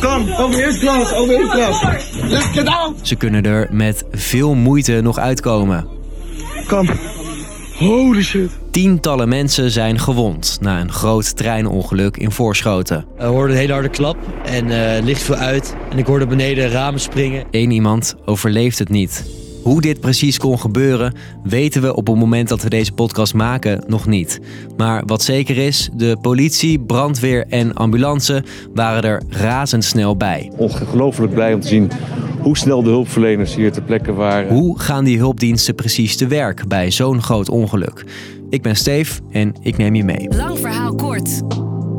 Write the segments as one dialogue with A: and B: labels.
A: Kom, over eerst klas, over eerst. Let's get out.
B: Ze kunnen er met veel moeite nog uitkomen.
A: Kom. Holy shit.
B: Tientallen mensen zijn gewond na een groot treinongeluk in Voorschoten.
C: We hoorden een hele harde klap en eh licht viel uit. En ik hoorde beneden ramen springen.
B: Eén iemand overleeft het niet. Hoe dit precies kon gebeuren, weten we op het moment dat we deze podcast maken nog niet. Maar wat zeker is, de politie, brandweer en ambulance waren er razendsnel bij.
D: ongelooflijk blij om te zien hoe snel de hulpverleners hier ter plekke waren.
B: Hoe gaan die hulpdiensten precies te werk bij zo'n groot ongeluk? Ik ben Steef en ik neem je mee.
E: Lang verhaal kort.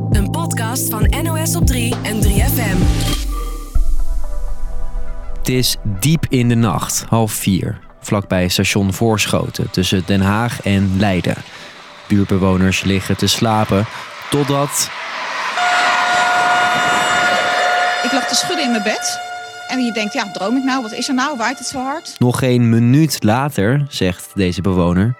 E: Een podcast van NOS op 3 en 3FM.
B: Het is diep in de nacht, half vier, vlakbij station Voorschoten tussen Den Haag en Leiden. Buurtbewoners liggen te slapen totdat
F: Ik lag te schudden in mijn bed. En je denkt, ja, droom ik nou? Wat is er nou? Waait het zo hard?
B: nog geen minuut later, zegt deze bewoner,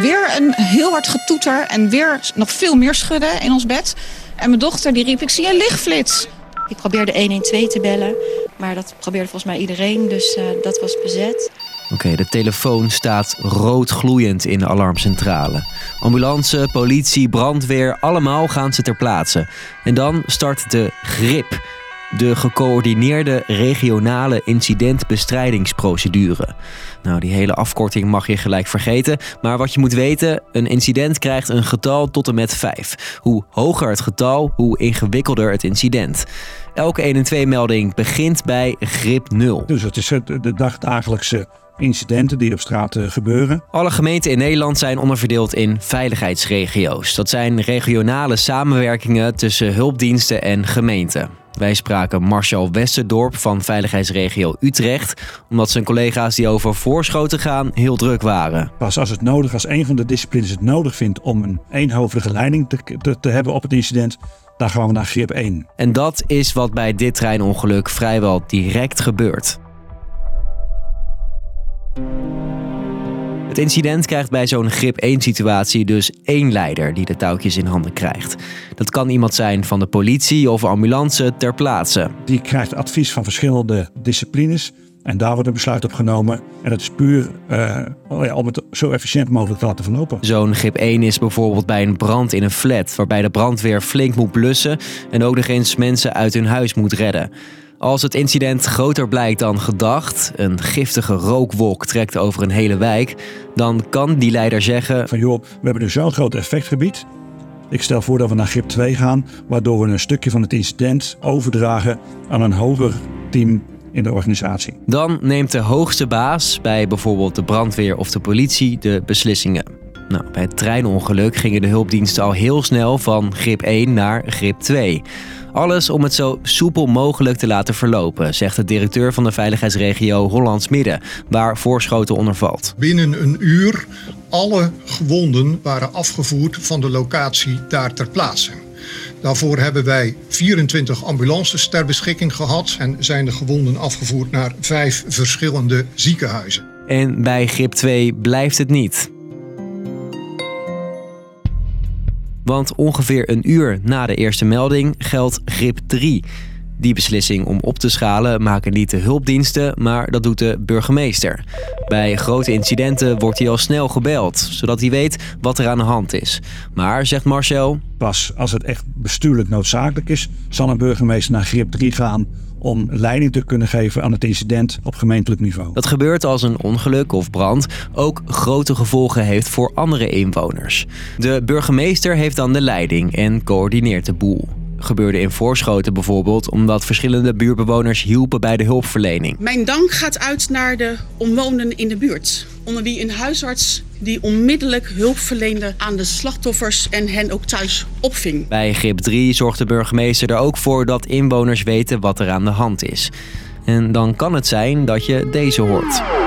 F: Weer een heel hard getoeter en weer nog veel meer schudden in ons bed. En mijn dochter die riep, ik zie een lichtflits.
G: Ik probeerde 112 te bellen, maar dat probeerde volgens mij iedereen, dus eh, dat was bezet.
B: Oké, de telefoon staat rood gloeiend in de alarmcentrale. Ambulance, politie, brandweer, allemaal gaan ze ter plaatse. En dan start de GRIP, de gecoördineerde regionale incidentbestrijdingsprocedure. Nou, die hele afkorting mag je gelijk vergeten. Maar wat je moet weten, een incident krijgt een getal tot en met 5. Hoe hoger het getal, hoe ingewikkelder het incident. Elke 112-melding begint bij GRIP 0.
H: Dus het is de dagdagelijkse incidenten die op straat eh, gebeuren.
B: Alle gemeenten in Nederland zijn onderverdeeld in veiligheidsregio's. Dat zijn regionale samenwerkingen tussen hulpdiensten en gemeenten. Wij spraken Marcel Westerdorp van veiligheidsregio Utrecht, omdat zijn collega's die over voorschoten gaan heel druk waren.
H: Pas als het nodig, als een van de disciplines het nodig vindt om een eenhoofdige leiding te, te, te hebben op het incident, dan gaan we naar grip 1.
B: En dat is wat bij dit treinongeluk vrijwel direct gebeurt. Het incident krijgt bij zo'n grip 1 situatie dus één leider die de touwtjes in handen krijgt. Dat kan iemand zijn van de politie of ambulance ter plaatse.
H: Die krijgt advies van verschillende disciplines en daar wordt een besluit op genomen. En dat is puur eh, oh ja, om het zo efficiënt mogelijk te laten verlopen.
B: Zo'n grip 1 is bijvoorbeeld bij een brand in een flat, waarbij de brandweer flink moet blussen en ook nog eens mensen uit hun huis moet redden. Als het incident groter blijkt dan gedacht, een giftige rookwolk trekt over een hele wijk, dan kan die leider zeggen:
H: Van joh, we hebben nu zo'n groot effectgebied. Ik stel voor dat we naar grip 2 gaan, waardoor we een stukje van het incident overdragen aan een hoger team in de organisatie.
B: Dan neemt de hoogste baas, bij bijvoorbeeld de brandweer of de politie, de beslissingen. Nou, bij het treinongeluk gingen de hulpdiensten al heel snel van grip 1 naar grip 2. Alles om het zo soepel mogelijk te laten verlopen, zegt de directeur van de veiligheidsregio Hollands Midden, waar Voorschoten onder valt.
I: Binnen een uur alle gewonden waren afgevoerd van de locatie daar ter plaatse. Daarvoor hebben wij 24 ambulances ter beschikking gehad en zijn de gewonden afgevoerd naar vijf verschillende ziekenhuizen.
B: En bij grip 2 blijft het niet. Want ongeveer een uur na de eerste melding geldt grip 3. Die beslissing om op te schalen maken niet de hulpdiensten, maar dat doet de burgemeester. Bij grote incidenten wordt hij al snel gebeld, zodat hij weet wat er aan de hand is. Maar, zegt Marcel,
H: Pas als het echt bestuurlijk noodzakelijk is, zal een burgemeester naar grip 3 gaan om leiding te kunnen geven aan het incident op gemeentelijk niveau.
B: dat gebeurt als een ongeluk of brand ook grote gevolgen heeft voor andere inwoners. De burgemeester heeft dan de leiding en coördineert de boel. Gebeurde in Voorschoten bijvoorbeeld omdat verschillende buurtbewoners hielpen bij de hulpverlening.
J: Mijn dank gaat uit naar de omwonenden in de buurt. Onder wie een huisarts die onmiddellijk hulp verleende aan de slachtoffers en hen ook thuis opving.
B: Bij grip 3 zorgt de burgemeester er ook voor dat inwoners weten wat er aan de hand is. En dan kan het zijn dat je deze hoort.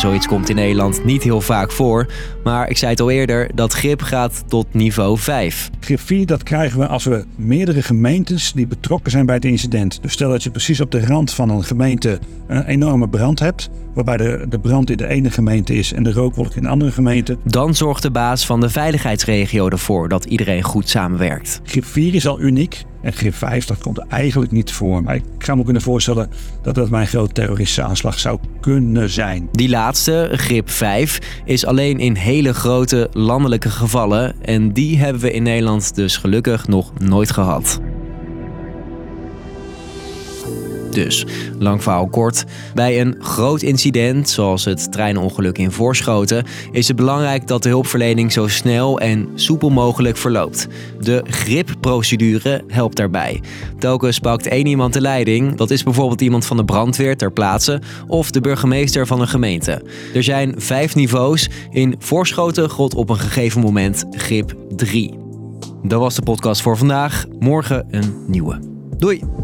B: Zoiets komt in Nederland niet heel vaak voor, maar ik zei het al eerder, dat grip gaat tot niveau 5.
H: Grip 4 dat krijgen we als we meerdere gemeentes die betrokken zijn bij het incident. Dus stel dat je precies op de rand van een gemeente een enorme brand hebt, waarbij de, de brand in de ene gemeente is en de rookwolk in de andere gemeente.
B: Dan zorgt de baas van de veiligheidsregio ervoor dat iedereen goed samenwerkt.
H: Grip 4 is al uniek en grip 5 dat komt er eigenlijk niet voor. Maar ik zou me kunnen voorstellen dat dat mijn grote terroristische aanslag zou kunnen zijn.
B: Die laatste, grip 5, is alleen in hele grote landelijke gevallen en die hebben we in Nederland dus gelukkig nog nooit gehad. Dus, lang verhaal kort. Bij een groot incident, zoals het treinongeluk in Voorschoten, is het belangrijk dat de hulpverlening zo snel en soepel mogelijk verloopt. De gripprocedure helpt daarbij. Telkens pakt één iemand de leiding, dat is bijvoorbeeld iemand van de brandweer ter plaatse of de burgemeester van een gemeente. Er zijn vijf niveaus. In Voorschoten gold op een gegeven moment grip 3. Dat was de podcast voor vandaag. Morgen een nieuwe. Doei!